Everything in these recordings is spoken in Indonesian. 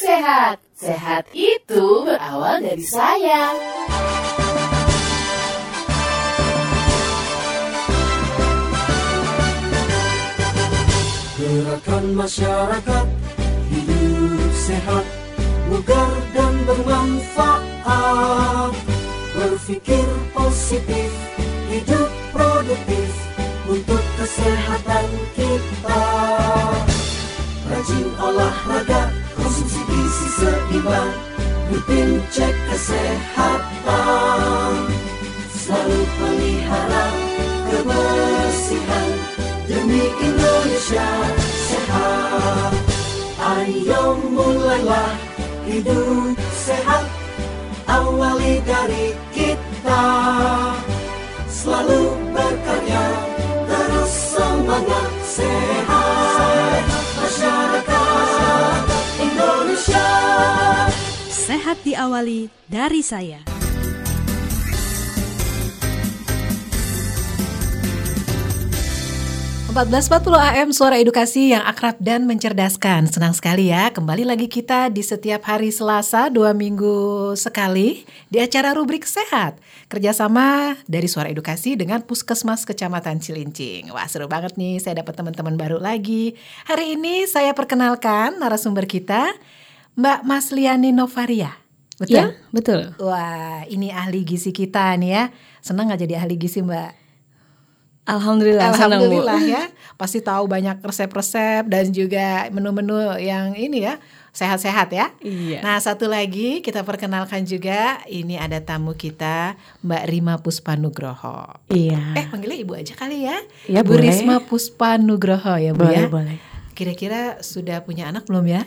sehat. Sehat itu berawal dari saya. Gerakan masyarakat hidup sehat, bugar dan bermanfaat. Berpikir positif, hidup produktif untuk kesehatan kita. Rajin olahraga, gizi seimbang, rutin cek kesehatan. Selalu pelihara kebersihan demi Indonesia sehat. Ayo mulailah hidup sehat, awali dari kita. Selalu berkarya, terus semangat sehat. Sehat diawali dari saya. 1440 AM Suara Edukasi yang akrab dan mencerdaskan. Senang sekali ya kembali lagi kita di setiap hari Selasa dua minggu sekali Di acara rubrik Sehat. Kerjasama dari Suara Edukasi dengan Puskesmas Kecamatan Cilincing. Wah seru banget nih saya dapat teman-teman baru lagi. Hari ini saya perkenalkan narasumber kita Mbak Masliani Novaria Betul? Ya, betul. Wah, ini ahli gizi kita nih ya. Senang nggak jadi ahli gizi, Mbak? Alhamdulillah, senang, Bu. Alhamdulillah ya. Pasti tahu banyak resep-resep dan juga menu-menu yang ini ya sehat-sehat ya. Iya. Nah satu lagi kita perkenalkan juga ini ada tamu kita Mbak Rima Puspanugroho. Iya. Eh panggilnya ibu aja kali ya. Ya, Bu boleh. Risma Puspanugroho ya bu boleh, ya. boleh. Kira-kira sudah punya anak belum ya?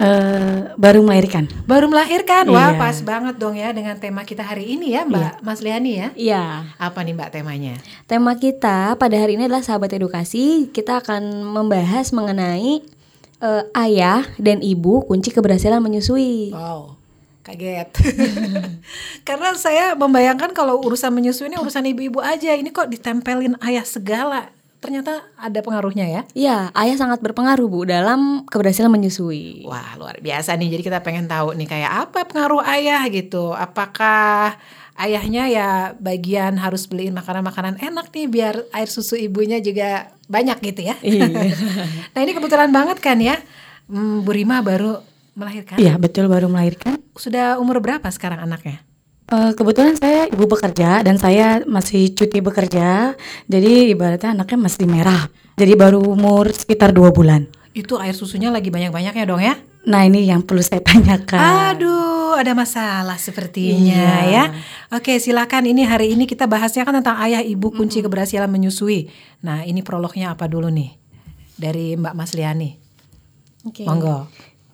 Eh, baru melahirkan. Baru melahirkan. Wah Iya. pas banget dong ya dengan tema kita hari ini ya Mbak Mas Liani ya. Iya. Apa nih Mbak temanya? Tema kita pada hari ini adalah sahabat edukasi. Kita akan membahas mengenai eh, ayah dan ibu kunci keberhasilan menyusui. Wow, kaget. Karena saya membayangkan kalau urusan menyusui ini urusan ibu-ibu aja. Ini kok ditempelin ayah segala. Ternyata ada pengaruhnya ya. Iya, ayah sangat berpengaruh Bu dalam keberhasilan menyusui. Wah, luar biasa nih. Jadi kita pengen tahu nih kayak apa pengaruh ayah gitu. Apakah ayahnya ya bagian harus beliin makanan-makanan enak nih biar air susu ibunya juga banyak gitu ya. Iya. nah, ini kebetulan banget kan ya. Hmm, Bu Rima baru melahirkan. Iya, betul baru melahirkan. Sudah umur berapa sekarang anaknya? Eh, kebetulan saya ibu bekerja dan saya masih cuti bekerja. Jadi ibaratnya anaknya masih merah. Jadi baru umur sekitar dua bulan. Itu air susunya lagi banyak-banyaknya dong ya? Nah ini yang perlu saya tanyakan. Aduh, ada masalah sepertinya Iya. ya. Oke, silakan. Ini hari ini kita bahasnya kan tentang ayah ibu kunci keberhasilan menyusui. Nah, ini prolognya apa dulu nih? Dari Mbak Mas Liani. Oke. Monggo.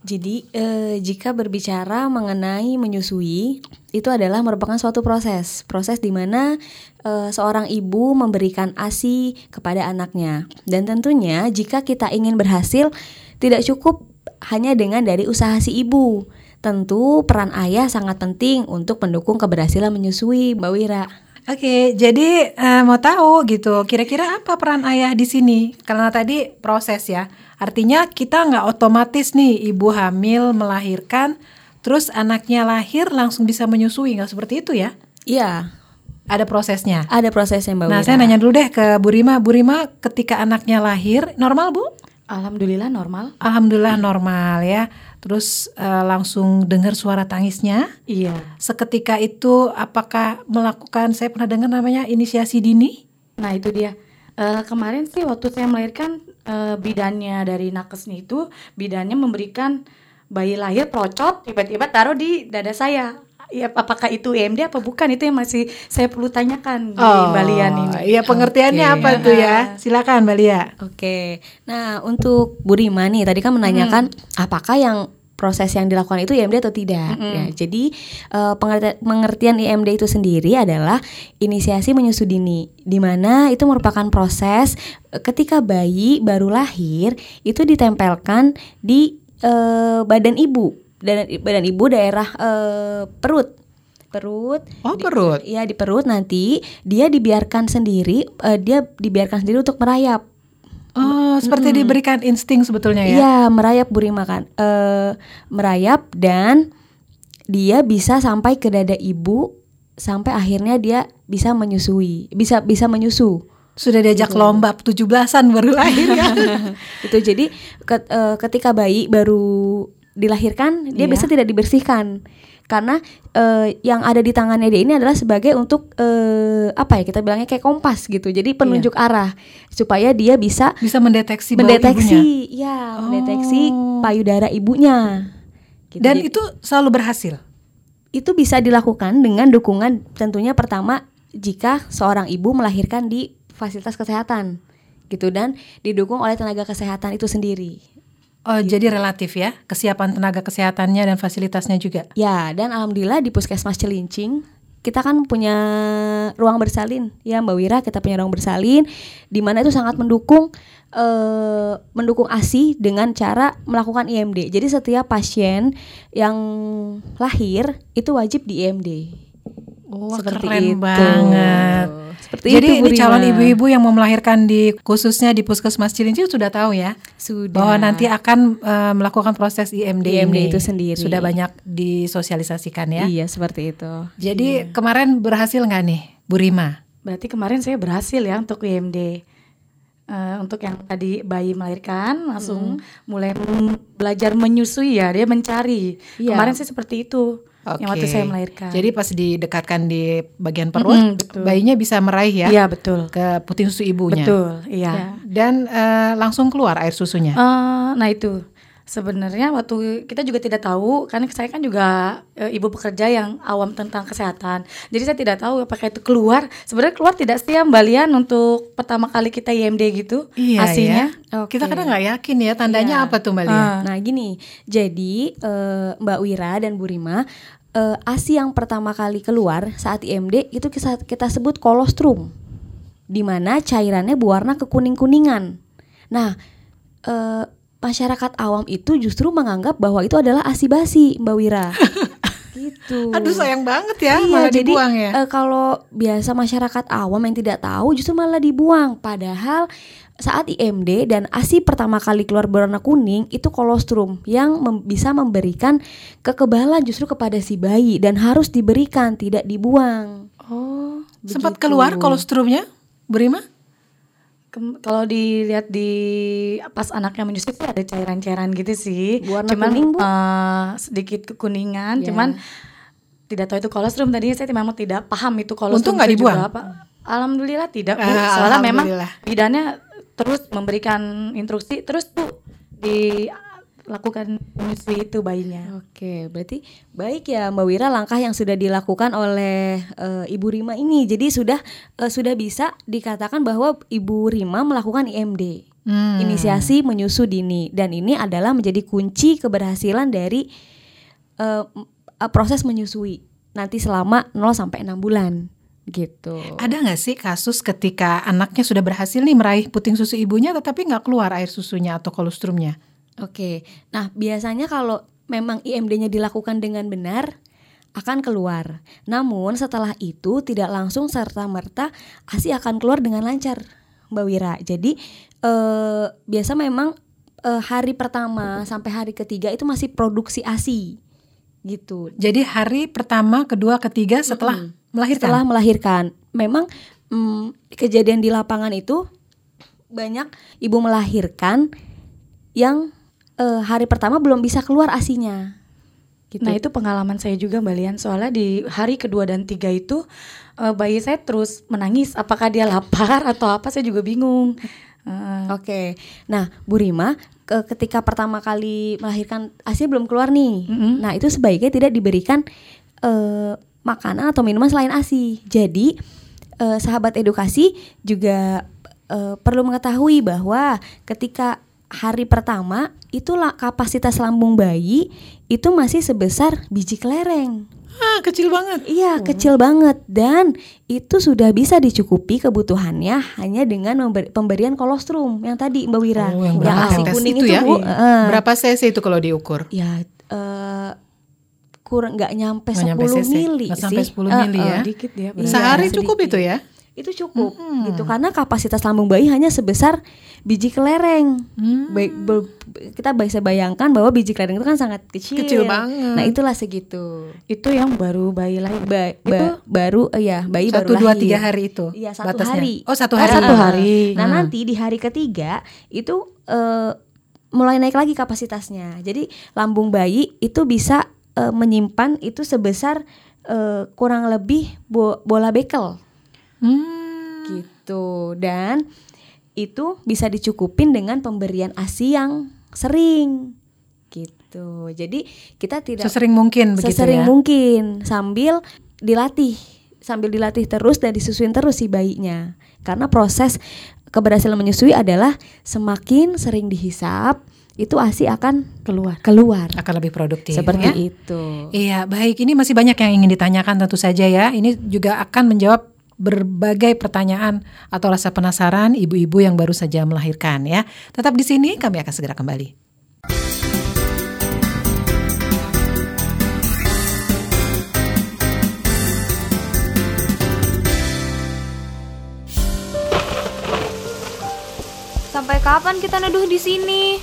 Jadi eh, jika berbicara mengenai menyusui itu adalah merupakan suatu proses, proses di mana eh, seorang ibu memberikan ASI kepada anaknya. Dan tentunya jika kita ingin berhasil tidak cukup hanya dengan dari usaha si ibu. Tentu peran ayah sangat penting untuk mendukung keberhasilan menyusui, Mbak Wira. Oke, jadi eh, mau tahu gitu, kira-kira apa peran ayah di sini? Karena tadi proses ya, artinya kita nggak otomatis nih ibu hamil melahirkan, terus anaknya lahir langsung bisa menyusui, nggak seperti itu ya? Iya, Ada prosesnya. ada prosesnya Mbak Nah, Wira. saya nanya dulu deh ke Bu Rima. Bu Rima, ketika anaknya lahir, normal Bu? Alhamdulillah normal. Alhamdulillah normal ya. Terus eh, langsung dengar suara tangisnya. Iya. Seketika itu apakah melakukan, saya pernah dengar namanya inisiasi dini? Nah itu dia. Eh, kemarin sih waktu saya melahirkan eh, bidannya dari nakesnya itu bidannya memberikan bayi lahir procot tiba-tiba taruh di dada saya. Ya apakah itu IMD apa bukan itu yang masih saya perlu tanyakan di Balian ini. Iya pengertiannya Oke. apa tuh ya? Silakan Mbak Lia. Oke, nah untuk Bu Rima nih tadi kan menanyakan apakah yang proses yang dilakukan itu IMD atau tidak. Ya, jadi eh, pengerti- pengertian IMD itu sendiri adalah inisiasi menyusu dini, di mana itu merupakan proses eh, ketika bayi baru lahir itu ditempelkan di eh, badan ibu, dan badan ibu daerah eh, perut, perut. Oh perut. Iya di perut nanti dia dibiarkan sendiri, eh, dia dibiarkan sendiri untuk merayap. Oh, seperti diberikan insting sebetulnya ya. Iya, merayap Bu Rima kan. Eh, merayap dan dia bisa sampai ke dada ibu sampai akhirnya dia bisa menyusui, bisa bisa menyusu. Sudah diajak lomba 17-an baru lahir ya. itu jadi eh, ketika bayi baru dilahirkan dia Iya. biasa tidak dibersihkan karena eh, yang ada di tangannya dia ini adalah sebagai untuk eh, apa ya kita bilangnya kayak kompas gitu jadi penunjuk arah supaya dia bisa Bisa mendeteksi mendeteksi ibunya. ya mendeteksi Oh. payudara ibunya Gitu. Dan Jadi- itu selalu berhasil. itu bisa dilakukan dengan dukungan tentunya pertama jika seorang ibu melahirkan di fasilitas kesehatan gitu dan didukung oleh tenaga kesehatan itu sendiri. Oh, Gitu. jadi relatif ya, kesiapan tenaga kesehatannya dan fasilitasnya juga. Ya, dan alhamdulillah di Puskesmas Celincing kita kan punya ruang bersalin ya Mbak Wira, kita punya ruang bersalin di mana itu sangat mendukung eh mendukung ASI dengan cara melakukan IMD. Jadi setiap pasien yang lahir itu wajib di IMD. Wah, Seperti keren itu. banget. Seperti Jadi itu, ini calon Rima. ibu-ibu yang mau melahirkan di khususnya di Puskesmas Cilincing sudah tahu ya Sudah. bahwa nanti akan eh, melakukan proses IMD, IMD ini. itu sendiri. Sudah banyak disosialisasikan ya. Iya, seperti itu. Jadi kemarin berhasil nggak nih, Bu Rima? Berarti kemarin saya berhasil ya untuk IMD. Eh, untuk yang tadi bayi melahirkan langsung mulai m- belajar menyusui ya, dia mencari. Iya. Kemarin sih seperti itu. Yang waktu saya melahirkan. Jadi pas didekatkan di bagian perut, Mm-mm, betul. bayinya bisa meraih ya Iya, betul. ke puting susu ibunya. Betul, iya. Dan eh, langsung keluar air susunya. Eh, nah itu sebenarnya waktu kita juga tidak tahu karena saya kan juga eh, ibu pekerja yang awam tentang kesehatan jadi saya tidak tahu apakah itu keluar sebenarnya keluar tidak sih ya Mbak Lian untuk pertama kali kita IMD gitu Iya asinya ya. Kita kadang nggak yakin ya tandanya Iya. apa tuh Mbak Lia? Ah. Nah gini, jadi eh, Mbak Wira dan Bu Rima, eh, ASI yang pertama kali keluar saat IMD itu kita, kita sebut kolostrum, di mana cairannya berwarna kekuning-kuningan. Nah, eh, masyarakat awam itu justru menganggap bahwa itu adalah ASI basi, Mbak Wira. gitu. Aduh sayang banget ya Iya, malah jadi dibuang ya. eh, kalau biasa masyarakat awam yang tidak tahu justru malah dibuang. Padahal saat IMD dan ASI pertama kali keluar berwarna kuning itu kolostrum yang mem- bisa memberikan kekebalan justru kepada si bayi dan harus diberikan tidak dibuang. oh, sempat keluar kolostrumnya, Bu Rima? Kem- kalau dilihat di pas anaknya menyusui ada cairan-cairan gitu sih Warna cuman kuning, Bu? eh, sedikit kekuningan Ya. cuman tidak tahu itu kolostrum tadi saya memang tidak paham itu kolostrum Untung nggak dibuang? apa alhamdulillah tidak Bu. Ah, soalnya memang bidannya terus memberikan instruksi terus tuh dilakukan menyusui itu bayinya Oke, berarti baik ya Mbak Wira langkah yang sudah dilakukan oleh eh, Ibu Rima ini. Jadi sudah eh, sudah bisa dikatakan bahwa Ibu Rima melakukan IMD. Hmm. Inisiasi menyusu dini dan ini adalah menjadi kunci keberhasilan dari eh, proses menyusui nanti selama 0 sampai 6 bulan gitu. Ada nggak sih kasus ketika anaknya sudah berhasil nih meraih puting susu ibunya tetapi nggak keluar air susunya atau kolostrumnya? Oke, nah biasanya kalau memang IMD-nya dilakukan dengan benar akan keluar. Namun setelah itu tidak langsung serta merta ASI akan keluar dengan lancar, Mbak Wira. Jadi eh, biasa memang eh, hari pertama sampai hari ketiga itu masih produksi ASI, gitu. Jadi hari pertama, kedua, ketiga setelah melahirkan. Setelah melahirkan, memang mm, kejadian di lapangan itu banyak ibu melahirkan yang eh, hari pertama belum bisa keluar asinya. Gitu. Nah itu pengalaman saya juga Mbak Lian Soalnya di hari kedua dan tiga itu eh, Bayi saya terus menangis Apakah dia lapar atau apa saya juga bingung Eh, Oke, nah Bu Rima ke- ketika pertama kali melahirkan asi belum keluar nih. Mm-mm. Nah itu sebaiknya tidak diberikan eh, makanan atau minuman selain asi. Jadi eh, sahabat edukasi juga eh, perlu mengetahui bahwa ketika hari pertama itulah kapasitas lambung bayi itu masih sebesar biji kelereng. Ah, kecil banget. Iya, kecil banget dan itu sudah bisa dicukupi kebutuhannya hanya dengan member- pemberian kolostrum yang tadi Mbak Wira. Oh, yang berapa ASI kuning itu ya? Bu. Heeh. Berapa cc itu kalau diukur? Ya eh, kurang nggak nyampe Nggak 10 nyampe cc. mili sampai sih. 10 Eh, mili eh. ya. Dikit ya Iya, Sehari sedikit. cukup itu ya? Itu cukup gitu karena kapasitas lambung bayi hanya sebesar biji kelereng. Baik, be- kita bisa bayangkan bahwa biji kelereng itu kan sangat kecil. Kecil banget. Nah itulah segitu. Itu yang baru bayi lahir. Ba- ba- baru eh, ya bayi Satu baru dua lahir. tiga hari itu. Iya satu batasnya. hari. Oh satu Oh, hari. satu hari. Nah Hmm. nanti di hari ketiga itu eh, mulai naik lagi kapasitasnya. Jadi lambung bayi itu bisa eh, menyimpan itu sebesar eh, kurang lebih bo- bola bekel Hmm. gitu. Dan itu bisa dicukupin dengan pemberian ASI yang sering gitu. Jadi kita tidak Sesering mungkin begitu sesering ya. mungkin sambil dilatih sambil dilatih terus dan disusuin terus si bayinya karena proses keberhasilan menyusui adalah semakin sering dihisap itu asi akan Keluar. keluar Akan lebih produktif. seperti ya. itu Iya, baik. Ini masih banyak yang ingin ditanyakan tentu saja ya. Ini juga akan menjawab berbagai pertanyaan atau rasa penasaran ibu-ibu yang baru saja melahirkan ya. Tetap di sini, kami akan segera kembali. Sampai kapan kita neduh di sini?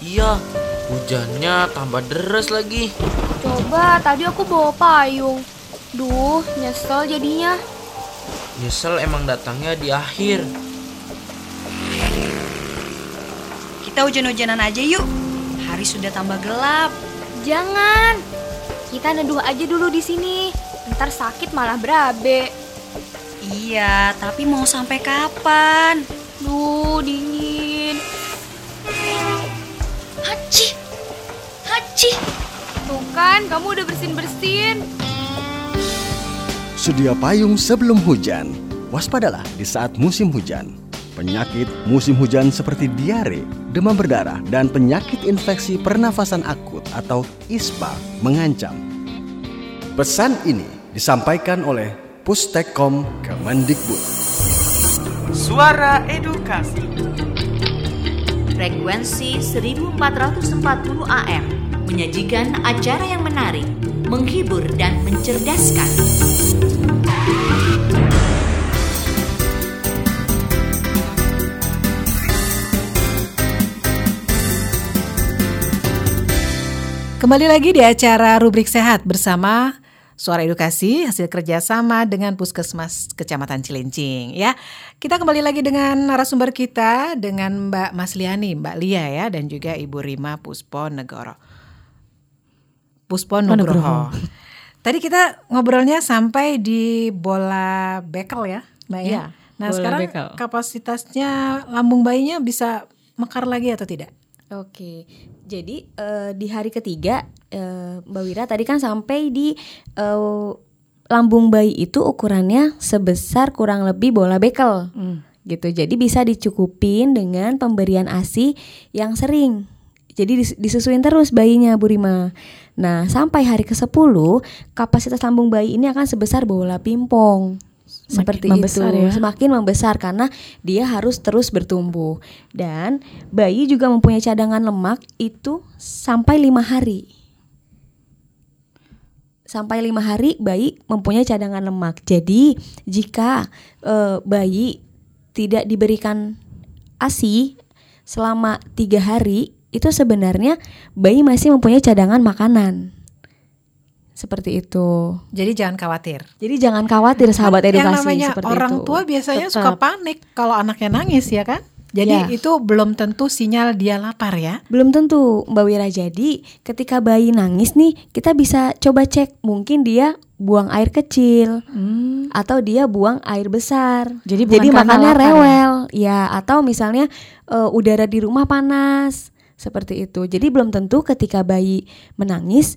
Iya, hujannya tambah deras lagi. Coba tadi aku bawa payung. Duh, nyesel jadinya. Nyesel emang datangnya di akhir. Kita hujan-hujanan aja yuk. Hari sudah tambah gelap. Jangan. Kita neduh aja dulu di sini. Ntar sakit malah berabe. Iya, tapi mau sampai kapan? Duh, dingin. Haci. Haci. Tuh kan, kamu udah bersin-bersin. Sedia payung sebelum hujan. Waspadalah di saat musim hujan. Penyakit musim hujan seperti diare, demam berdarah, dan penyakit infeksi pernafasan akut atau ISPA mengancam. Pesan ini disampaikan oleh Pustekkom Kemendikbud. Suara edukasi. Frekuensi 1440 AM menyajikan acara yang menarik, menghibur dan mencerdaskan. Kembali lagi di acara Rubrik Sehat bersama Suara Edukasi hasil kerjasama dengan Puskesmas Kecamatan Cilincing ya. Kita kembali lagi dengan narasumber kita dengan Mbak Masliani, Mbak Lia ya dan juga Ibu Rima Puspo Negoro. Puspo Nugroho. Tadi kita ngobrolnya sampai di bola bekel ya, Mbak ya. Iya, nah, bola sekarang bekel. kapasitasnya lambung bayinya bisa mekar lagi atau tidak? Oke, jadi eh, di hari ketiga eh, Mbak Wira tadi kan sampai di eh, lambung bayi itu ukurannya sebesar kurang lebih bola bekel, gitu. Jadi bisa dicukupin dengan pemberian ASI yang sering. Jadi dis- disusuin terus bayinya Bu Rima. Nah sampai hari ke 10 kapasitas lambung bayi ini akan sebesar bola pimpong. Seperti membesar itu, ya. semakin membesar karena dia harus terus bertumbuh dan bayi juga mempunyai cadangan lemak itu sampai lima hari. Sampai lima hari bayi mempunyai cadangan lemak. Jadi jika eh, bayi tidak diberikan ASI selama tiga hari itu sebenarnya bayi masih mempunyai cadangan makanan. Seperti itu. Jadi jangan khawatir. Jadi jangan khawatir sahabat edukasi yang namanya seperti orang itu. tua biasanya Tetap. suka panik kalau anaknya nangis ya kan? Jadi Ya. itu belum tentu sinyal dia lapar ya. Belum tentu Mbak Wira jadi ketika bayi nangis nih kita bisa coba cek mungkin dia buang air kecil atau dia buang air besar. Jadi karena makannya ya? rewel ya atau misalnya eh, udara di rumah panas seperti itu. Jadi belum tentu ketika bayi menangis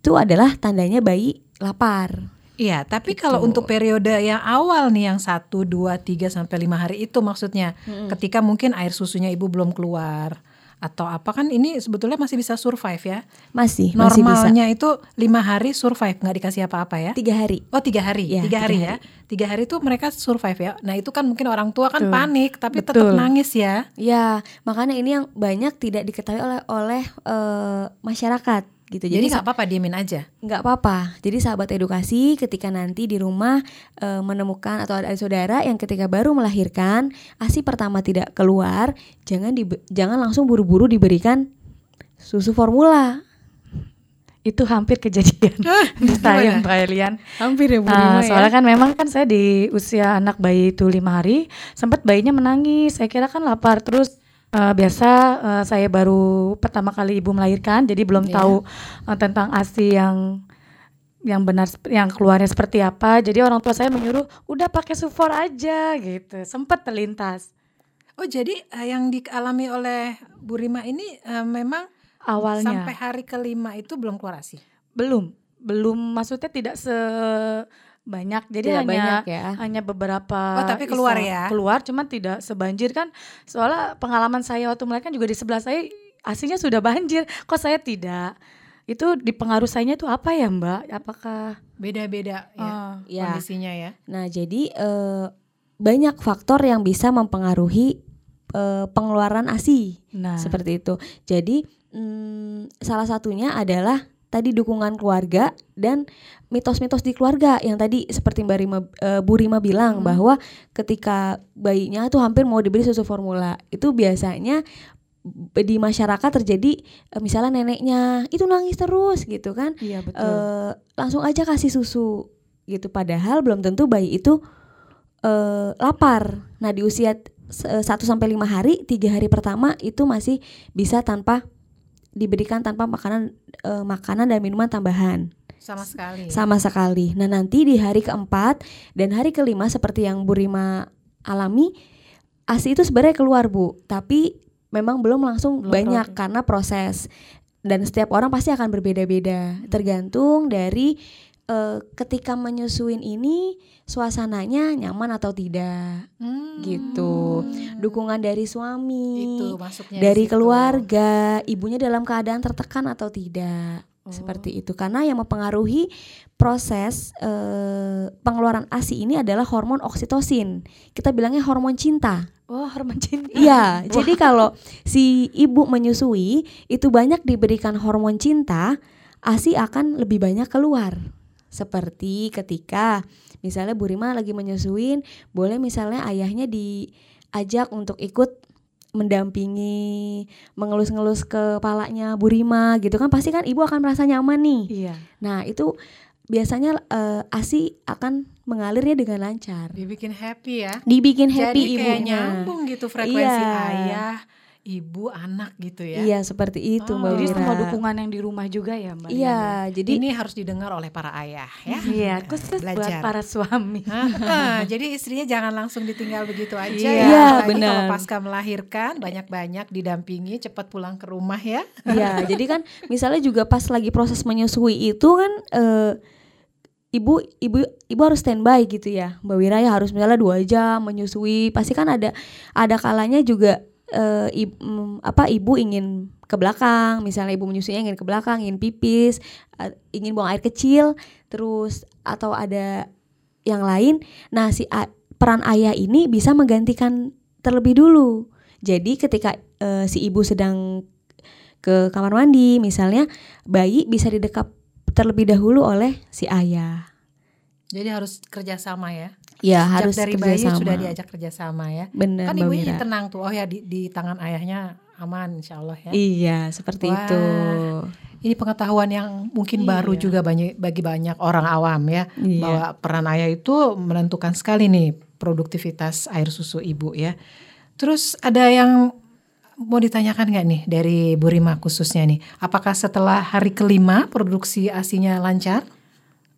itu adalah tandanya bayi lapar. Iya, tapi Gitu. kalau untuk periode yang awal nih yang 1, 2, 3 sampai 5 hari itu maksudnya ketika mungkin air susunya ibu belum keluar atau apa kan ini sebetulnya masih bisa survive ya. Masih masih bisa. Normalnya itu lima hari survive nggak dikasih apa-apa ya. Tiga hari. Oh tiga hari, Ya, tiga tiga hari hari. ya, tiga hari itu mereka survive ya. Nah itu kan mungkin orang tua kan Betul. panik tapi tetap Betul. nangis ya. Ya, makanya ini yang banyak tidak diketahui oleh oleh eh, masyarakat gitu. Jadi nggak apa-apa diemin aja. nggak apa-apa. Jadi sahabat edukasi ketika nanti di rumah e, menemukan atau ada saudara yang ketika baru melahirkan ASI pertama tidak keluar, jangan dibe- jangan langsung buru-buru diberikan susu formula. Itu hampir kejadian di gimana? Mbak Elian. Hampir ya Bu Ah, Rima ya. soalnya kan memang kan saya di usia anak bayi itu lima hari sempat bayinya menangis saya kira kan lapar terus eh, biasa eh, saya baru pertama kali ibu melahirkan jadi belum Iya. tahu eh, tentang asi yang yang benar yang keluarnya seperti apa. Jadi orang tua saya menyuruh udah pakai sufor aja gitu. Sempat terlintas. Oh jadi eh, yang dialami oleh Bu Rima ini eh, memang awalnya. sampai hari kelima itu belum keluar ASI. belum. Belum maksudnya tidak sebanyak jadi Tidak hanya banyak ya. hanya beberapa Oh, tapi keluar ya? keluar cuman tidak sebanjir kan soalnya pengalaman saya waktu melahirkan juga di sebelah saya aslinya sudah banjir kok saya tidak itu di pengaruh saya itu apa ya mbak apakah Beda-beda ya Ah, ya. kondisinya ya. Nah, jadi eh, banyak faktor yang bisa mempengaruhi eh, pengeluaran ASI. nah Seperti itu. Jadi mm, salah satunya adalah tadi dukungan keluarga dan mitos-mitos di keluarga yang tadi seperti Mbak Rima, eh, Bu Rima bilang bahwa ketika bayinya tuh hampir mau diberi susu formula itu biasanya di masyarakat terjadi eh, misalnya neneknya itu nangis terus gitu kan. Iya betul. Eh, langsung aja kasih susu gitu. Padahal belum tentu bayi itu eh, lapar. Nah di usia 1 sampai lima hari tiga hari pertama itu masih bisa tanpa diberikan tanpa makanan eh, makanan dan minuman tambahan Sama sekali. sama sekali nah nanti di hari keempat dan hari kelima seperti yang Bu Rima alami asi itu sebenarnya keluar Bu tapi memang belum langsung Belum banyak proses. karena proses dan setiap orang pasti akan berbeda-beda tergantung dari eh, ketika menyusuin ini suasananya nyaman atau tidak Hmm. gitu dukungan dari suami Itu dari situ. keluarga ibunya dalam keadaan tertekan atau tidak Oh. seperti itu karena yang mempengaruhi proses eh, pengeluaran ASI ini adalah hormon oksitosin kita bilangnya hormon cinta oh hormon cinta Iya, jadi kalau si ibu menyusui itu banyak diberikan hormon cinta, ASI akan lebih banyak keluar. Seperti ketika misalnya Bu Rima lagi menyusuin, boleh misalnya ayahnya diajak untuk ikut mendampingi, mengelus-ngelus kepalanya Bu Rima gitu kan pasti kan ibu akan merasa nyaman nih. iya Nah, itu biasanya eh, ASI akan mengalirnya dengan lancar. Dibikin happy ya. Dibikin happy Jadi kayak ibunya. nyambung gitu frekuensi Iya. ayah, ibu, anak gitu ya. Iya, seperti itu Oh, Mbak jadi Wira. semua dukungan yang di rumah juga ya mbak Iya, jadi Ini harus didengar oleh para ayah ya. iya khusus buat Belajar. para suami Ah, jadi istrinya jangan langsung ditinggal begitu aja Iya, ya. Apalagi benar. Kalau pasca melahirkan banyak-banyak didampingi, cepat pulang ke rumah ya. Iya, jadi kan misalnya juga pas lagi proses menyusui itu kan eh, ibu ibu ibu harus standby gitu ya, Mbak Wira ya harus misalnya dua jam menyusui. Pasti kan ada ada kalanya juga eh, ib- mm, apa ibu ingin ke belakang, misalnya ibu menyusuinya ingin ke belakang, ingin pipis, eh, ingin buang air kecil, terus atau ada yang lain. Nah, si a- peran ayah ini bisa menggantikan terlebih dulu. Jadi ketika eh, si ibu sedang ke kamar mandi misalnya bayi bisa didekap terlebih dahulu oleh si ayah. Jadi harus kerjasama ya. Ya Sejak harus dari bayi kerjasama. sudah diajak kerjasama ya. Benar kan ibunya Wira. tenang tuh. Oh ya di, di tangan ayahnya aman insya Allah ya. Iya seperti Wah. itu. Ini pengetahuan yang mungkin baru Iya. juga banyak bagi banyak orang awam ya Iya. bahwa peran ayah itu menentukan sekali nih produktivitas air susu ibu ya. Terus ada yang mau ditanyakan nggak nih dari Bu Rima khususnya nih? Apakah setelah hari kelima produksi asinya lancar?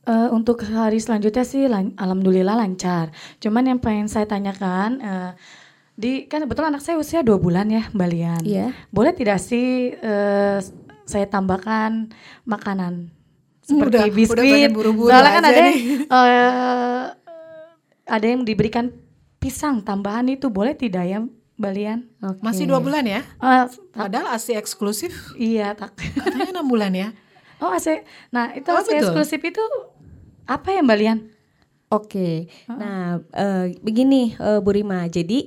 Eh, untuk hari selanjutnya sih lan- alhamdulillah lancar. Cuman yang pengen saya tanyakan eh, di kan kebetulan anak saya usia dua bulan ya, Mbak Lian. Iya. Boleh tidak sih eh, saya tambahkan makanan seperti Udah- udah biskuit? pengen buru-buru Soalnya kan ada yang, eh, ada yang diberikan pisang tambahan itu boleh tidak ya, Mbak Lian? Oke. Masih dua bulan ya? Eh, Padahal asi eksklusif iya tak. katanya enam bulan ya. Oh, AC. Nah, itu Oh, AC betul. eksklusif itu apa ya, Mbak Lian? Oke. Nah eh, begini eh, Bu Rima. Jadi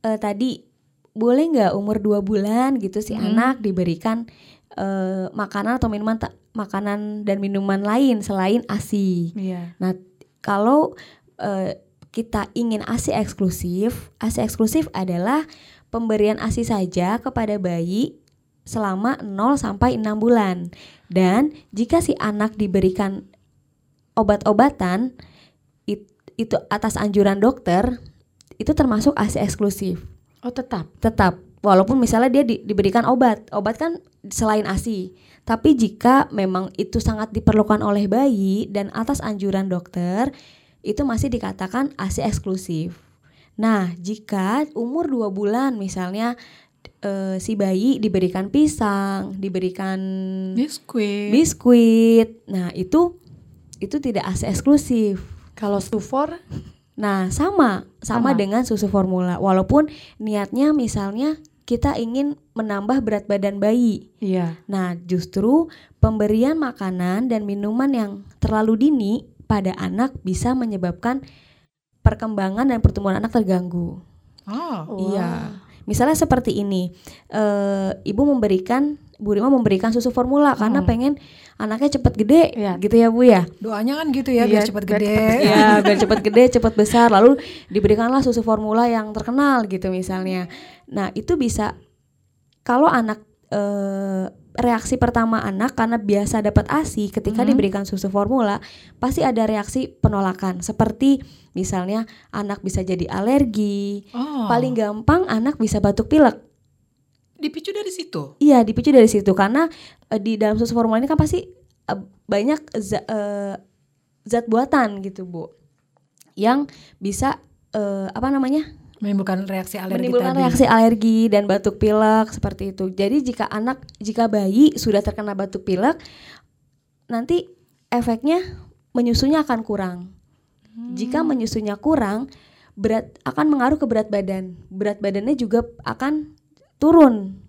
eh, tadi boleh nggak umur dua bulan gitu si anak diberikan eh, makanan atau minuman ta- makanan dan minuman lain selain ASI. Iya. Nah, kalau eh, kita ingin ASI eksklusif, ASI eksklusif adalah pemberian ASI saja kepada bayi selama 0 sampai 6 bulan. Dan jika si anak diberikan obat-obatan it- itu atas anjuran dokter, itu termasuk ASI eksklusif. Oh tetap. Tetap. Walaupun misalnya dia di- diberikan obat, obat kan selain ASI. Tapi jika memang itu sangat diperlukan oleh bayi dan atas anjuran dokter, itu masih dikatakan ASI eksklusif. Nah, jika umur 2 bulan misalnya eh, si bayi diberikan pisang, diberikan Biskuit. biskuit. Nah, itu itu tidak ASI eksklusif. Kalau sufor Nah, sama, sama Sama. dengan susu formula. Walaupun niatnya misalnya kita ingin menambah berat badan bayi. Iya. Nah, justru pemberian makanan dan minuman yang terlalu dini pada anak bisa menyebabkan perkembangan dan pertumbuhan anak terganggu. Oh. Iya. Misalnya seperti ini, eh, ibu memberikan, Bu Rima memberikan susu formula karena pengen anaknya cepat gede, gitu ya Bu ya. Doanya kan gitu ya biar Iya, cepat biar gede. cepet Ya, biar cepat gede, cepat besar. Lalu diberikanlah susu formula yang terkenal gitu misalnya. Nah, itu bisa kalau anak eh, reaksi pertama anak karena biasa dapat ASI ketika Mhm. diberikan susu formula, pasti ada reaksi penolakan. Seperti misalnya anak bisa jadi alergi. Oh. Paling gampang anak bisa batuk pilek. Dipicu dari situ. Iya, dipicu dari situ karena eh, di dalam susu formula ini kan pasti eh, banyak za- eh, zat buatan gitu, Bu. Yang bisa eh, apa namanya? Menimbulkan reaksi alergi menimbulkan tadi. reaksi alergi dan batuk pilek seperti itu. Jadi jika anak jika bayi sudah terkena batuk pilek nanti efeknya menyusunya akan kurang. Jika menyusunya kurang berat akan mengaruh ke berat badan. Berat badannya juga akan turun.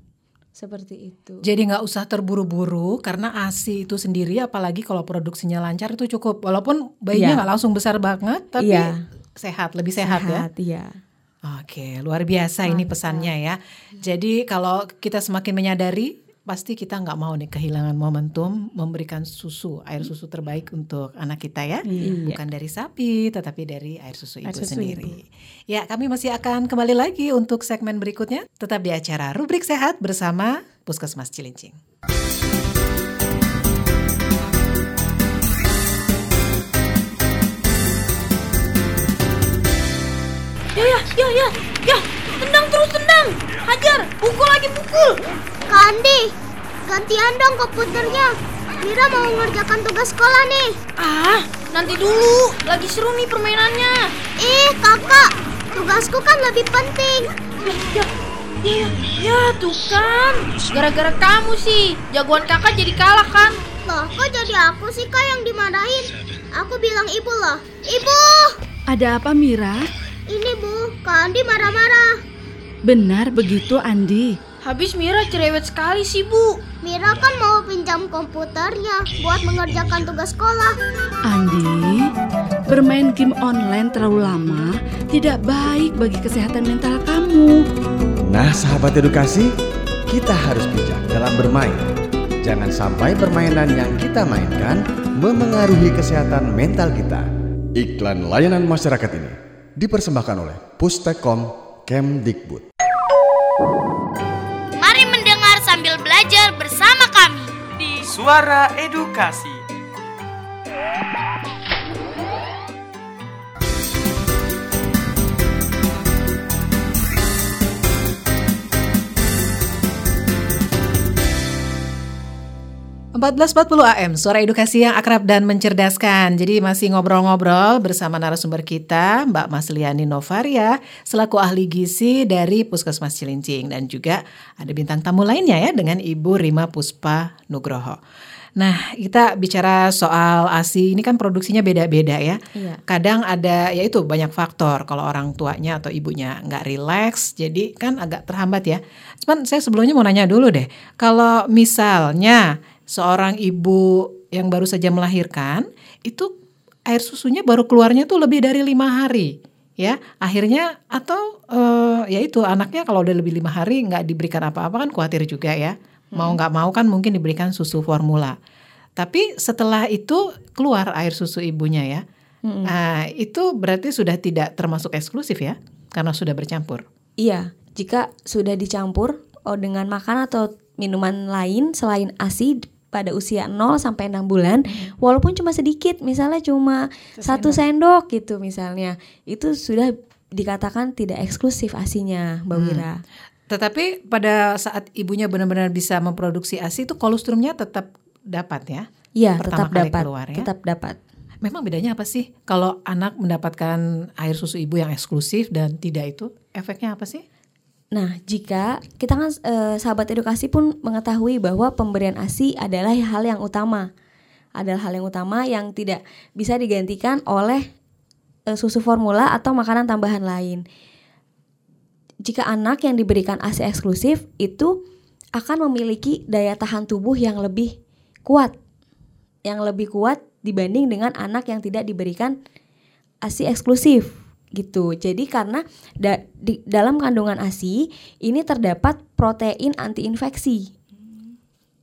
Seperti itu. Jadi nggak usah terburu-buru karena ASI itu sendiri apalagi kalau produksinya lancar itu cukup. Walaupun bayinya Iya. nggak langsung besar banget tapi Iya. sehat, lebih sehat, Sehat, ya. iya. Oke, luar biasa ini pesannya ya. Jadi kalau kita semakin menyadari pasti kita nggak mau nih kehilangan momentum memberikan susu, air susu terbaik untuk anak kita ya. Iya. Bukan dari sapi tetapi dari air susu ibu Air susu sendiri. Ya, kami masih akan kembali lagi untuk segmen berikutnya tetap di acara Rubrik Sehat bersama Puskesmas Cilincing. Pukul lagi pukul. Kandi, gantian dong komputernya. Mira mau mengerjakan tugas sekolah nih. Ah, nanti dulu. Lagi seru nih permainannya. Ih, kakak, tugasku kan lebih penting. Ya, ya, ya, ya tuh kan. Gara-gara kamu sih, jagoan kakak jadi kalah kan. Loh, kok jadi aku sih kak yang dimarahin? Aku bilang ibu loh. Ibu! Ada apa Mira? Ini bu, Kak Andi marah-marah. Benar begitu Andi. Habis Mira cerewet sekali sih, Bu. Mira kan mau pinjam komputernya buat mengerjakan tugas sekolah. Andi, bermain game online terlalu lama tidak baik bagi kesehatan mental kamu. Nah, sahabat edukasi, kita harus bijak dalam bermain. Jangan sampai permainan yang kita mainkan memengaruhi kesehatan mental kita. Iklan layanan masyarakat ini dipersembahkan oleh Pustekom Kemdikbud. Suara Edukasi. 14.40 AM, suara edukasi yang akrab dan mencerdaskan. Jadi masih ngobrol-ngobrol bersama narasumber kita, Mbak Masliani Novaria, selaku ahli gizi dari Puskesmas Cilincing. Dan juga ada bintang tamu lainnya ya, dengan Ibu Rima Puspa Nugroho. Nah, kita bicara soal ASI, ini kan produksinya beda-beda ya. Iya. Kadang ada, ya itu banyak faktor. Kalau orang tuanya atau ibunya nggak rileks, jadi kan agak terhambat ya. Cuman saya sebelumnya mau nanya dulu deh, kalau misalnya seorang ibu yang baru saja melahirkan itu air susunya baru keluarnya tuh lebih dari lima hari ya akhirnya atau eh, ya itu anaknya kalau udah lebih lima hari nggak diberikan apa-apa kan khawatir juga ya Mau nggak mau kan mungkin diberikan susu formula. Tapi setelah itu keluar air susu ibunya ya. Mm-mm. Nah, itu berarti sudah tidak termasuk eksklusif ya, karena sudah bercampur. Iya, jika sudah dicampur oh, dengan makan atau minuman lain selain ASI pada usia 0 sampai 6 bulan, walaupun cuma sedikit, misalnya cuma satu sendok gitu misalnya, itu sudah dikatakan tidak eksklusif ASINya, Mbak Hmm. Wira. Tetapi pada saat ibunya benar-benar bisa memproduksi ASI itu kolostrumnya tetap dapat ya? Iya, tetap kali dapat, keluar ya? tetap dapat. Memang bedanya apa sih kalau anak mendapatkan air susu ibu yang eksklusif dan tidak itu? Efeknya apa sih? Nah, jika kita kan eh, sahabat edukasi pun mengetahui bahwa pemberian ASI adalah hal yang utama. Adalah hal yang utama yang tidak bisa digantikan oleh eh, susu formula atau makanan tambahan lain. Jika anak yang diberikan ASI eksklusif itu akan memiliki daya tahan tubuh yang lebih kuat. Yang lebih kuat dibanding dengan anak yang tidak diberikan ASI eksklusif gitu. Jadi karena da- di dalam kandungan ASI ini terdapat protein antiinfeksi.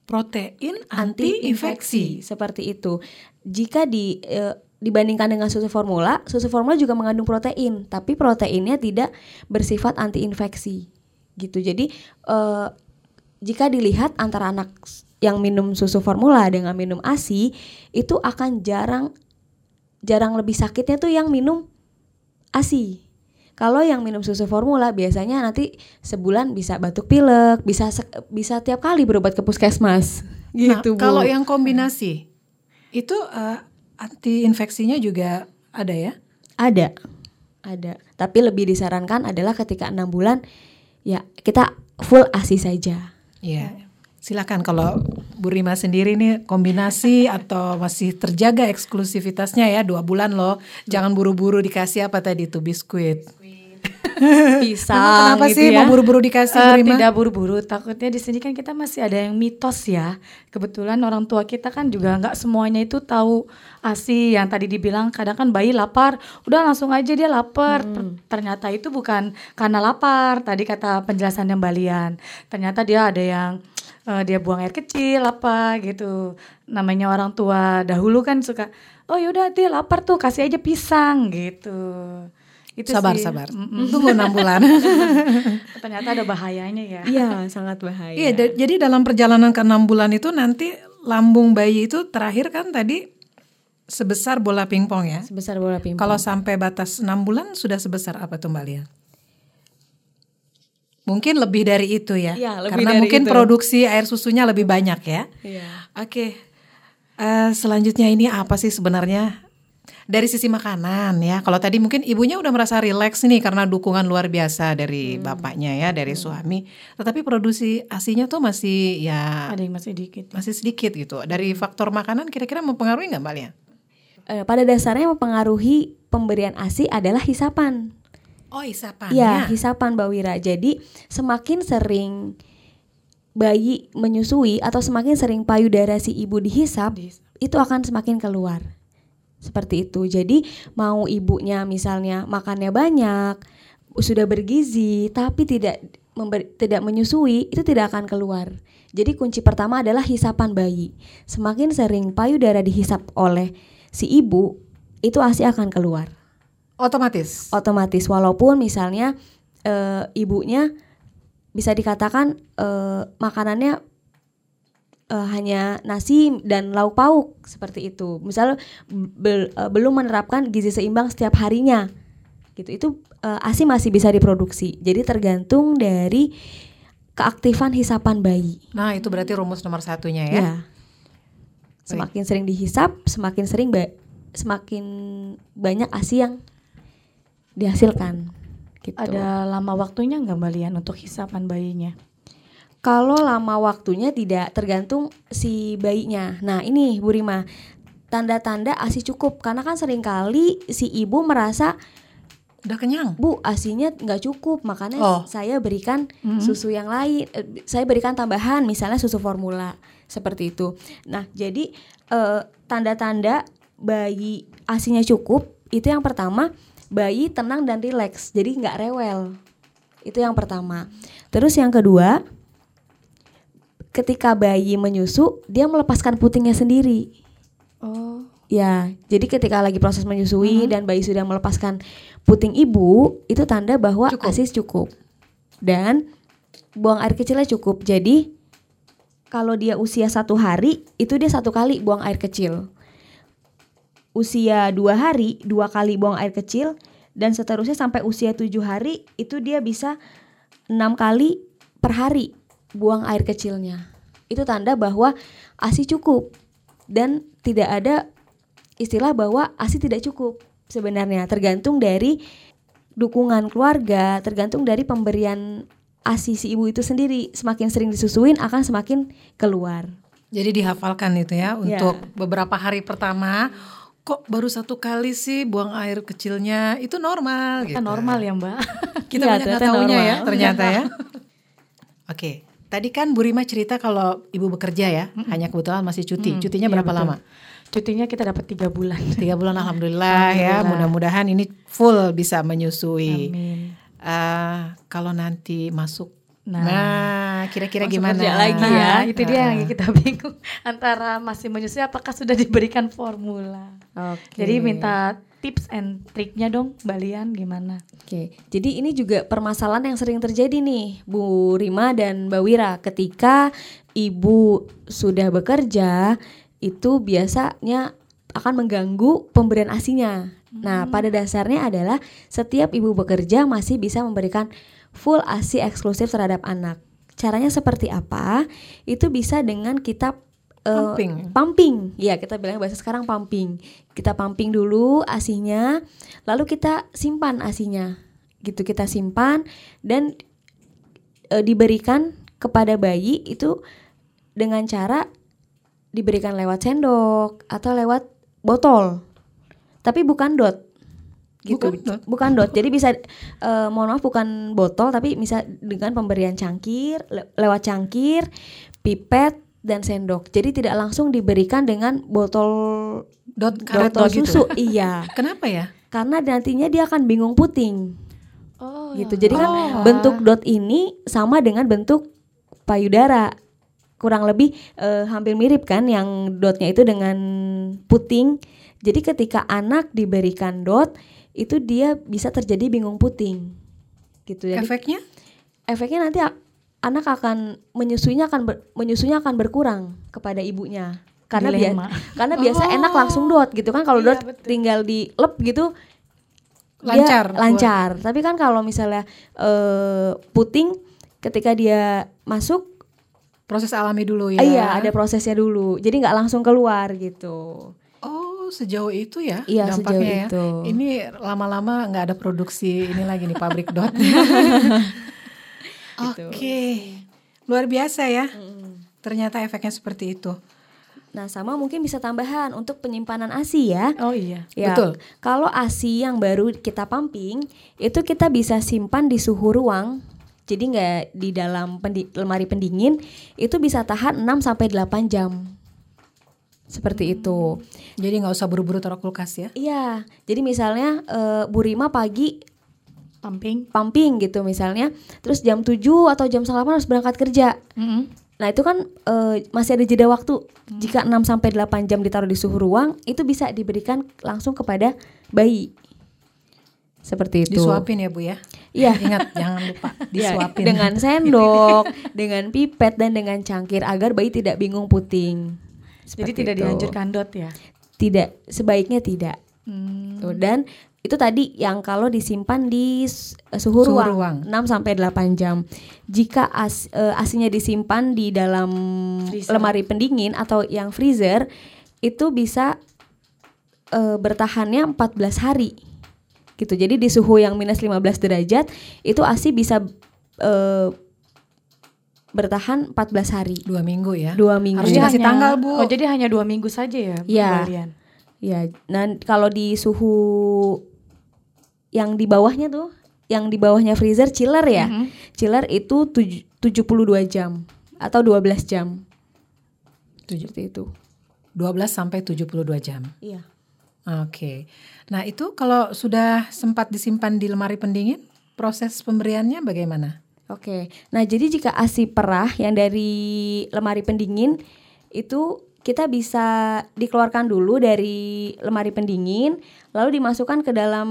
Protein anti-infeksi. seperti itu. Jika di eh, dibandingkan dengan susu formula, susu formula juga mengandung protein, tapi proteinnya tidak bersifat antiinfeksi. Gitu. Jadi eh, jika dilihat antara anak yang minum susu formula dengan minum ASI itu akan jarang jarang lebih sakitnya tuh yang minum ASI. Kalau yang minum susu formula biasanya nanti sebulan bisa batuk pilek, bisa bisa tiap kali berobat ke puskesmas. Gitu, nah, kalau yang kombinasi itu eh, anti-infeksinya juga ada ya? Ada. Ada. Tapi lebih disarankan adalah ketika enam bulan ya kita full ASI saja. Iya. Silakan kalau Bu Rima sendiri nih kombinasi atau masih terjaga eksklusivitasnya ya dua bulan loh. Jangan buru-buru dikasih apa tadi tuh biskuit. Pisang Memang kenapa gitu sih ya. mau buru-buru dikasih Bu Rima? tidak buru-buru takutnya di sini kan kita masih ada yang mitos ya kebetulan orang tua kita kan juga nggak semuanya itu tahu asi yang tadi dibilang kadang kan bayi lapar udah langsung aja dia lapar Ter- ternyata itu bukan karena lapar tadi kata penjelasan yang balian ternyata dia ada yang eh, dia buang air kecil apa gitu namanya orang tua dahulu kan suka oh yaudah dia lapar tuh kasih aja pisang gitu itu Sabar, sih. sabar. Mm-mm. Tunggu enam bulan. Ternyata ada bahayanya ya. Iya, sangat bahaya. Iya, da- jadi dalam perjalanan ke enam bulan itu nanti lambung bayi itu terakhir kan tadi sebesar bola pingpong ya. Sebesar bola pingpong. Kalau sampai batas enam bulan sudah sebesar apa tuh Mbak Lia? Mungkin lebih dari itu ya. Iya, lebih Karena dari mungkin itu. produksi air susunya lebih banyak ya. Iya. Oke. Eh, selanjutnya ini apa sih sebenarnya? Dari sisi makanan ya. Kalau tadi mungkin ibunya udah merasa rileks nih karena dukungan luar biasa dari Hmm. bapaknya ya, dari suami. Tetapi produksi asinya tuh masih ya Ada yang masih dikit. masih sedikit gitu. Dari faktor makanan kira-kira mempengaruhi nggak Mbak Lia? Eh, pada dasarnya mempengaruhi pemberian ASI adalah hisapan. Oh isapan Iya, hisapan Mbak Wira. Jadi semakin sering bayi menyusui atau semakin sering payudara si ibu dihisap, itu akan semakin keluar. Seperti itu. Jadi mau ibunya misalnya makannya banyak, sudah bergizi tapi tidak member- tidak menyusui, itu tidak akan keluar. Jadi kunci pertama adalah hisapan bayi. Semakin sering payudara dihisap oleh si ibu, itu ASI akan keluar Otomatis. otomatis walaupun misalnya eh, ibunya bisa dikatakan eh, makanannya eh, hanya nasi dan lauk pauk seperti itu. Misal bel- eh, belum menerapkan gizi seimbang setiap harinya. Gitu itu eh, asi masih bisa diproduksi. Jadi tergantung dari keaktifan hisapan bayi. Nah itu berarti rumus nomor satunya ya. ya semakin sering dihisap semakin sering ba- semakin banyak asi yang dihasilkan gitu. Ada lama waktunya nggak Mbak Lian untuk hisapan bayinya? Kalau lama waktunya tidak tergantung si bayinya. Nah ini Bu Rima tanda-tanda asi cukup karena kan sering kali si ibu merasa udah kenyang bu asinya nggak cukup makanya Oh. saya berikan Mhm. susu yang lain eh, saya berikan tambahan misalnya susu formula seperti itu nah jadi eh, tanda-tanda bayi asinya cukup itu yang pertama bayi tenang dan rileks jadi nggak rewel itu yang pertama terus yang kedua ketika bayi menyusu dia melepaskan putingnya sendiri. Oh. Ya, jadi ketika lagi proses menyusui Mhm. dan bayi sudah melepaskan puting ibu, itu tanda bahwa ASI cukup. Dan buang air kecilnya cukup. Jadi kalau dia usia satu hari, itu dia satu kali buang air kecil. Usia dua hari, dua kali buang air kecil. Dan seterusnya sampai usia tujuh hari, itu dia bisa enam kali per hari buang air kecilnya. Itu tanda bahwa ASI cukup. Dan tidak ada istilah bahwa ASI tidak cukup sebenarnya tergantung dari dukungan keluarga, tergantung dari pemberian ASI si ibu itu sendiri. Semakin sering disusuin akan semakin keluar. Jadi dihafalkan itu ya Ya. untuk beberapa hari pertama. Kok baru satu kali sih buang air kecilnya? Itu normal. Kita gitu. normal ya mbak. Kita Iya, banyak nggak ya ternyata ya. Oke, tadi kan Bu Rima cerita kalau ibu bekerja ya, hanya kebetulan masih cuti. Mm, Cutinya iya, berapa betul. lama? Cutinya kita dapat tiga bulan. Tiga bulan, alhamdulillah, ya. Alhamdulillah. Mudah-mudahan ini full bisa menyusui. Amin. Eh, kalau nanti masuk, Nah. nah, kira-kira gimana? kerja lagi ya. Itu dia Ah. yang kita bingung antara masih menyusui apakah sudah diberikan formula. Oke. Jadi minta tips and triknya dong, Mbak Lian gimana? Oke, jadi ini juga permasalahan yang sering terjadi nih, Bu Rima dan Mbak Wira. Ketika ibu sudah bekerja, itu biasanya akan mengganggu pemberian asinya. Nah, pada dasarnya adalah setiap ibu bekerja masih bisa memberikan full asi eksklusif terhadap anak. Caranya seperti apa? Itu bisa dengan kita eh, Pumping. pumping. Ya, kita bilang bahasa sekarang pumping. Kita pumping dulu asinya, lalu kita simpan asinya. Gitu kita simpan dan e, diberikan kepada bayi itu dengan cara diberikan lewat sendok atau lewat botol. Tapi bukan dot. Gitu. Bukan dot. Bukan dot. Jadi bisa e, mohon maaf bukan botol tapi bisa dengan pemberian cangkir, le- lewat cangkir, pipet dan sendok. Jadi tidak langsung diberikan dengan botol Dot karet botol gitu. susu. iya. Kenapa ya? Karena nantinya dia akan bingung puting. Oh, gitu. Jadi kan Oh. bentuk dot ini sama dengan bentuk payudara. Kurang lebih eh, hampir mirip kan yang dotnya itu dengan puting. Jadi ketika anak diberikan dot itu dia bisa terjadi bingung puting. Gitu. Jadi Efeknya? efeknya nanti anak akan menyusuinya akan ber- menyusunya akan berkurang kepada ibunya. Karena Dilema. karena biasa enak langsung dot gitu kan kalau Iya, dot tinggal di lep gitu dia Lancar. lancar. Tapi kan kalau misalnya eh, puting ketika dia masuk Proses alami dulu ya. iya ada prosesnya dulu. Jadi nggak langsung keluar gitu. Sejauh itu ya Iya, dampaknya sejauh ya. itu. Ini lama-lama nggak ada produksi ini lagi nih pabrik dot. Oke, luar biasa ya. Ternyata efeknya seperti itu. Nah, sama mungkin bisa tambahan untuk penyimpanan ASI ya. Oh iya. Ya, Betul. Kalau ASI yang baru kita pumping, itu kita bisa simpan di suhu ruang. Jadi nggak di dalam pendi- lemari pendingin, itu bisa tahan 6 sampai 8 jam. Seperti itu. Jadi nggak usah buru-buru taruh kulkas ya. Iya. Jadi misalnya eh, Bu Rima pagi Pumping. pumping gitu misalnya, terus jam 7 atau jam setengah 8 harus berangkat kerja. Nah, itu kan eh, masih ada jeda waktu. Jika 6 sampai 8 jam ditaruh di suhu ruang, itu bisa diberikan langsung kepada bayi. Seperti itu. Disuapin ya Bu ya. Iya. Ingat jangan lupa Ya, disuapin. dengan sendok, dengan pipet dan dengan cangkir agar bayi tidak bingung puting. Jadi tidak itu. dianjurkan dot ya. Tidak, sebaiknya tidak. Hmm. Tuh, dan itu tadi yang kalau disimpan di suhu, Suhu ruang, ruang. 6 sampai 8 jam. Jika as, eh, asinya disimpan di dalam Freezer. lemari pendingin atau yang freezer itu bisa eh, bertahannya 14 hari. Gitu. Jadi di suhu yang minus 15 derajat itu ASI bisa eh, bertahan 14 hari. Dua minggu ya. Dua minggu. Harus dikasih tanggal Bu. Oh jadi hanya dua minggu saja ya, Iya. Mbak Lian? Ya, nah kalau di suhu yang di bawahnya tuh, yang di bawahnya freezer chiller ya. Mhm. Chiller itu tuj- 72 jam atau 12 jam. Tujuh- Seperti itu. 12 sampai 72 jam. Iya. Oke. Nah, itu kalau sudah sempat disimpan di lemari pendingin, proses pemberiannya bagaimana? Oke, nah jadi jika ASI perah yang dari lemari pendingin itu kita bisa dikeluarkan dulu dari lemari pendingin, lalu dimasukkan ke dalam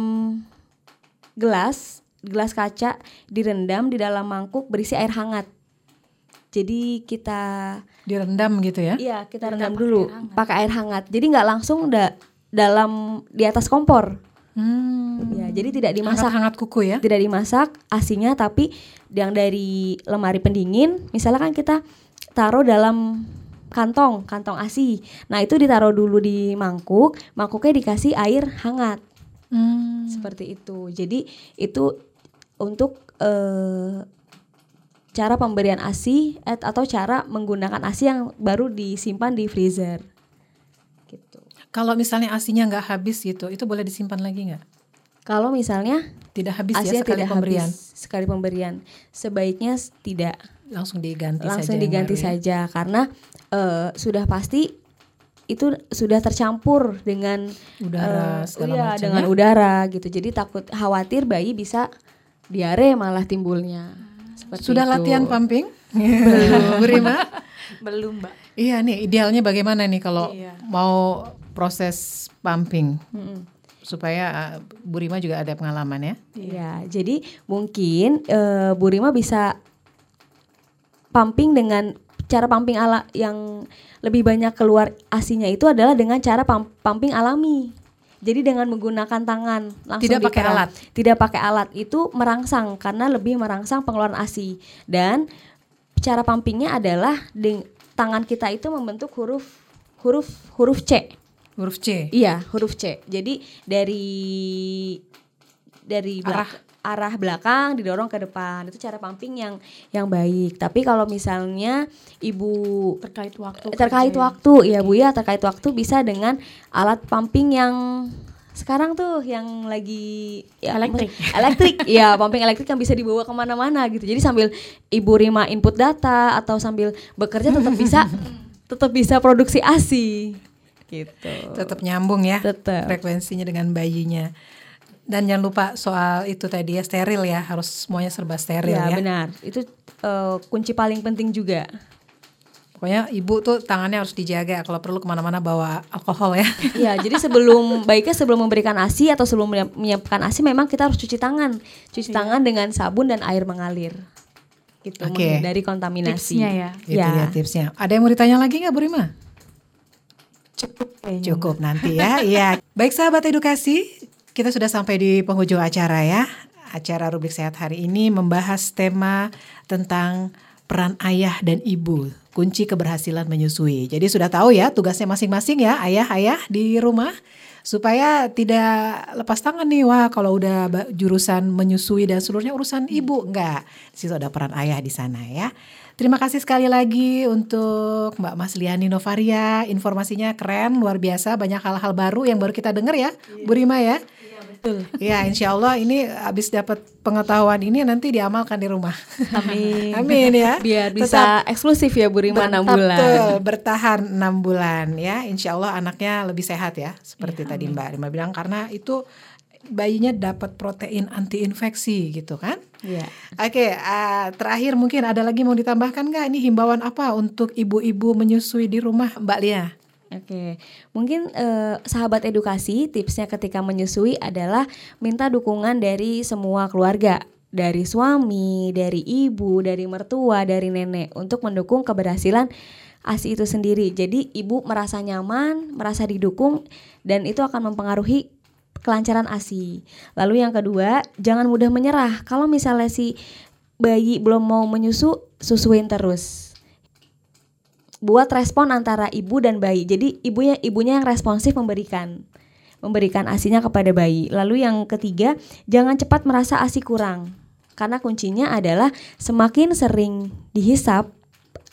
gelas, gelas kaca, direndam di dalam mangkuk berisi air hangat. Jadi kita direndam gitu ya? Iya, kita rendam dulu pakai air hangat. Jadi nggak langsung da dalam di atas kompor. Hmm. Ya, jadi tidak dimasak hangat kuku ya? Tidak dimasak asinya, tapi yang dari lemari pendingin, misalnya kan kita taruh dalam kantong, kantong asi. Nah itu ditaruh dulu di mangkuk, mangkuknya dikasih air hangat. Hmm. Seperti itu. Jadi itu untuk eh, cara pemberian asi atau cara menggunakan asi yang baru disimpan di freezer. Kalau misalnya asinya nggak habis gitu, itu boleh disimpan lagi nggak? Kalau misalnya tidak habis ya sekali tidak pemberian. habis sekali pemberian, sebaiknya tidak Langsung diganti langsung saja diganti ya? saja karena eh, sudah pasti itu sudah tercampur dengan Udara, segala iya, macam dengan ya? udara gitu. Jadi takut khawatir bayi bisa diare malah timbulnya. Seperti Sudah itu. latihan pumping? Belum. Bu Rima? Belum, Mbak. Iya nih, idealnya bagaimana nih kalau Iya. mau proses pumping? Mm-mm. Supaya uh, Bu Rima juga ada pengalaman ya? Iya, jadi mungkin eh, Bu Rima bisa pumping dengan cara pumping ala yang lebih banyak keluar asinya itu adalah dengan cara pump- pumping alami. Jadi dengan menggunakan tangan langsung Tidak pakai alat. Tidak pakai alat itu merangsang karena lebih merangsang pengeluaran ASI dan cara pumpingnya adalah tangan kita itu membentuk huruf huruf huruf C. Huruf C. Iya, huruf C. Jadi dari dari Arah. belak- arah belakang didorong ke depan. Itu cara pumping yang yang baik. Tapi kalau misalnya ibu terkait waktu terkait kerja ya. waktu ya Bu ya, terkait waktu bisa dengan alat pumping yang sekarang tuh yang lagi ya, Elektrik. elektrik ya pumping elektrik yang bisa dibawa ke mana-mana gitu jadi sambil ibu Rima input data atau sambil bekerja tetap bisa tetap bisa produksi asi gitu Tetap nyambung ya Tetap. frekuensinya dengan bayinya. Dan jangan lupa soal itu tadi ya steril ya, harus semuanya serba steril ya, ya. benar itu eh, kunci paling penting juga Pokoknya ibu tuh tangannya harus dijaga kalau perlu ke mana-mana bawa alkohol ya. Iya, jadi sebelum baiknya sebelum memberikan ASI atau sebelum menyiap- menyiapkan ASI memang kita harus cuci tangan. Cuci tangan dengan sabun dan air mengalir. Gitu, Oke. menghindari kontaminasi. Tipsnya ya. Itu dia tipsnya. Ada yang mau ditanya lagi nggak Bu Rima? Cukup kayaknya. Cukup nanti ya. Iya. Baik sahabat edukasi, kita sudah sampai di penghujung acara ya. Acara rubrik sehat hari ini membahas tema tentang peran ayah dan ibu, kunci keberhasilan menyusui. Jadi sudah tahu ya tugasnya masing-masing ya ayah-ayah di rumah supaya tidak lepas tangan nih wah kalau udah jurusan menyusui dan seluruhnya urusan ibu enggak. Di situ ada peran ayah di sana ya. Terima kasih sekali lagi untuk Mbak Mas Liani Novaria. Informasinya keren, luar biasa, banyak hal-hal baru yang baru kita dengar ya, Bu Rima ya. Betul. Ya, insya Allah ini habis dapat pengetahuan ini nanti diamalkan di rumah. Amin. Amin ya. Biar bisa eksklusif ya Bu Rima 6 bulan. Betul, bertahan 6 bulan ya. Insya Allah anaknya lebih sehat ya. Seperti tadi Mbak Rima bilang karena itu bayinya dapat protein anti infeksi gitu kan. Iya. Oke, eh, terakhir mungkin ada lagi mau ditambahkan nggak? Ini himbauan apa untuk ibu-ibu menyusui di rumah, Mbak Lia? Oke, mungkin eh, sahabat edukasi tipsnya ketika menyusui adalah minta dukungan dari semua keluarga, dari suami, dari ibu, dari mertua, dari nenek untuk mendukung keberhasilan ASI itu sendiri. Jadi ibu merasa nyaman, merasa didukung dan itu akan mempengaruhi kelancaran ASI. Lalu yang kedua, jangan mudah menyerah. Kalau misalnya si bayi belum mau menyusu, susuin terus buat respon antara ibu dan bayi. Jadi ibunya ibunya yang responsif memberikan memberikan asinya kepada bayi. Lalu yang ketiga, jangan cepat merasa asi kurang. Karena kuncinya adalah semakin sering dihisap,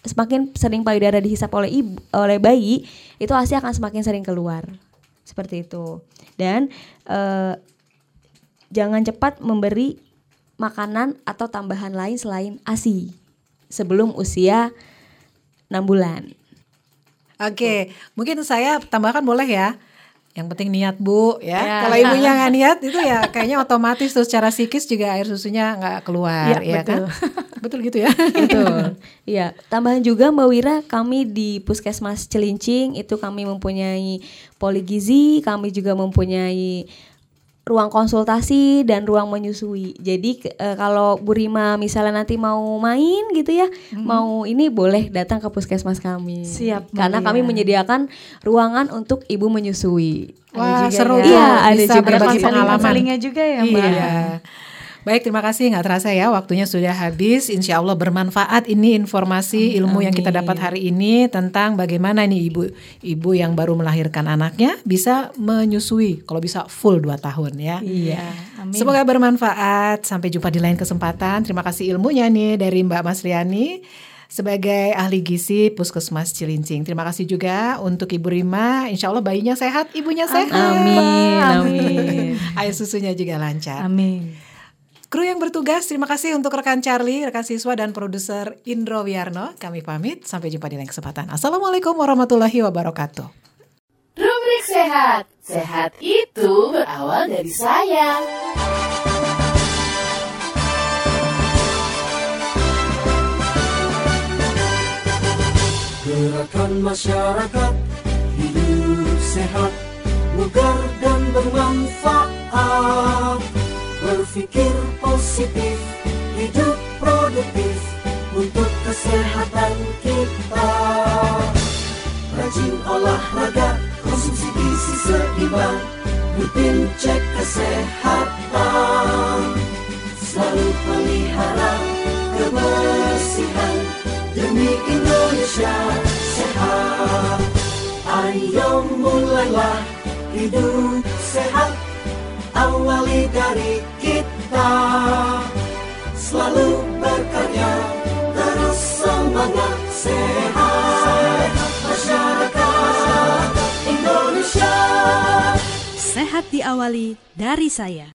semakin sering payudara dihisap oleh ibu oleh bayi, itu asi akan semakin sering keluar. Seperti itu. Dan eh, jangan cepat memberi makanan atau tambahan lain selain ASI sebelum usia 6 bulan. Oke, mungkin saya tambahkan boleh ya. Yang penting niat bu ya. Ya. Kalau ibunya nggak niat itu ya kayaknya otomatis tuh secara psikis juga air susunya nggak keluar Iya, ya kan. Betul gitu ya. Betul. Iya, tambahan juga Mbak Wira, kami di Puskesmas Celincing itu kami mempunyai poligizi, kami juga mempunyai ruang konsultasi dan ruang menyusui. Jadi eh, kalau Bu Rima misalnya nanti mau main gitu ya, mau ini boleh datang ke puskesmas kami. Siap, Karena Wira. kami menyediakan ruangan untuk ibu menyusui. Wah juga seru ya. Iya, ada bisa juga. Konseling- pengalaman. juga ya, Mbak. Iya. Baik terima kasih nggak terasa ya waktunya sudah habis. Insya Allah bermanfaat ini informasi ilmu yang kita dapat hari ini tentang bagaimana nih ibu ibu yang baru melahirkan anaknya bisa menyusui kalau bisa full 2 tahun ya. Iya, amin. Semoga bermanfaat. Sampai jumpa di lain kesempatan. Terima kasih ilmunya nih dari Mbak Masriani sebagai ahli gizi Puskesmas Cilincing. Terima kasih juga untuk Ibu Rima. Insya Allah bayinya sehat, ibunya sehat. Amin, amin. Air susunya juga lancar. Amin. Kru yang bertugas, terima kasih untuk rekan Charlie, rekan siswa dan produser Indro Wiarno. Kami pamit, sampai jumpa di lain kesempatan. Assalamualaikum warahmatullahi wabarakatuh. Rubrik sehat. Sehat itu berawal dari sayang. Gerakan masyarakat hidup sehat, bugar dan bermanfaat. Berpikir positif, hidup produktif untuk kesehatan kita. Rajin olahraga, konsumsi gizi seimbang, rutin cek kesehatan. Selalu pelihara kebersihan demi Indonesia sehat. Ayo mulailah hidup sehat, awali dari kita. Selalu berkarya, terus semangat sehat. Masyarakat Indonesia. Sehat diawali dari saya.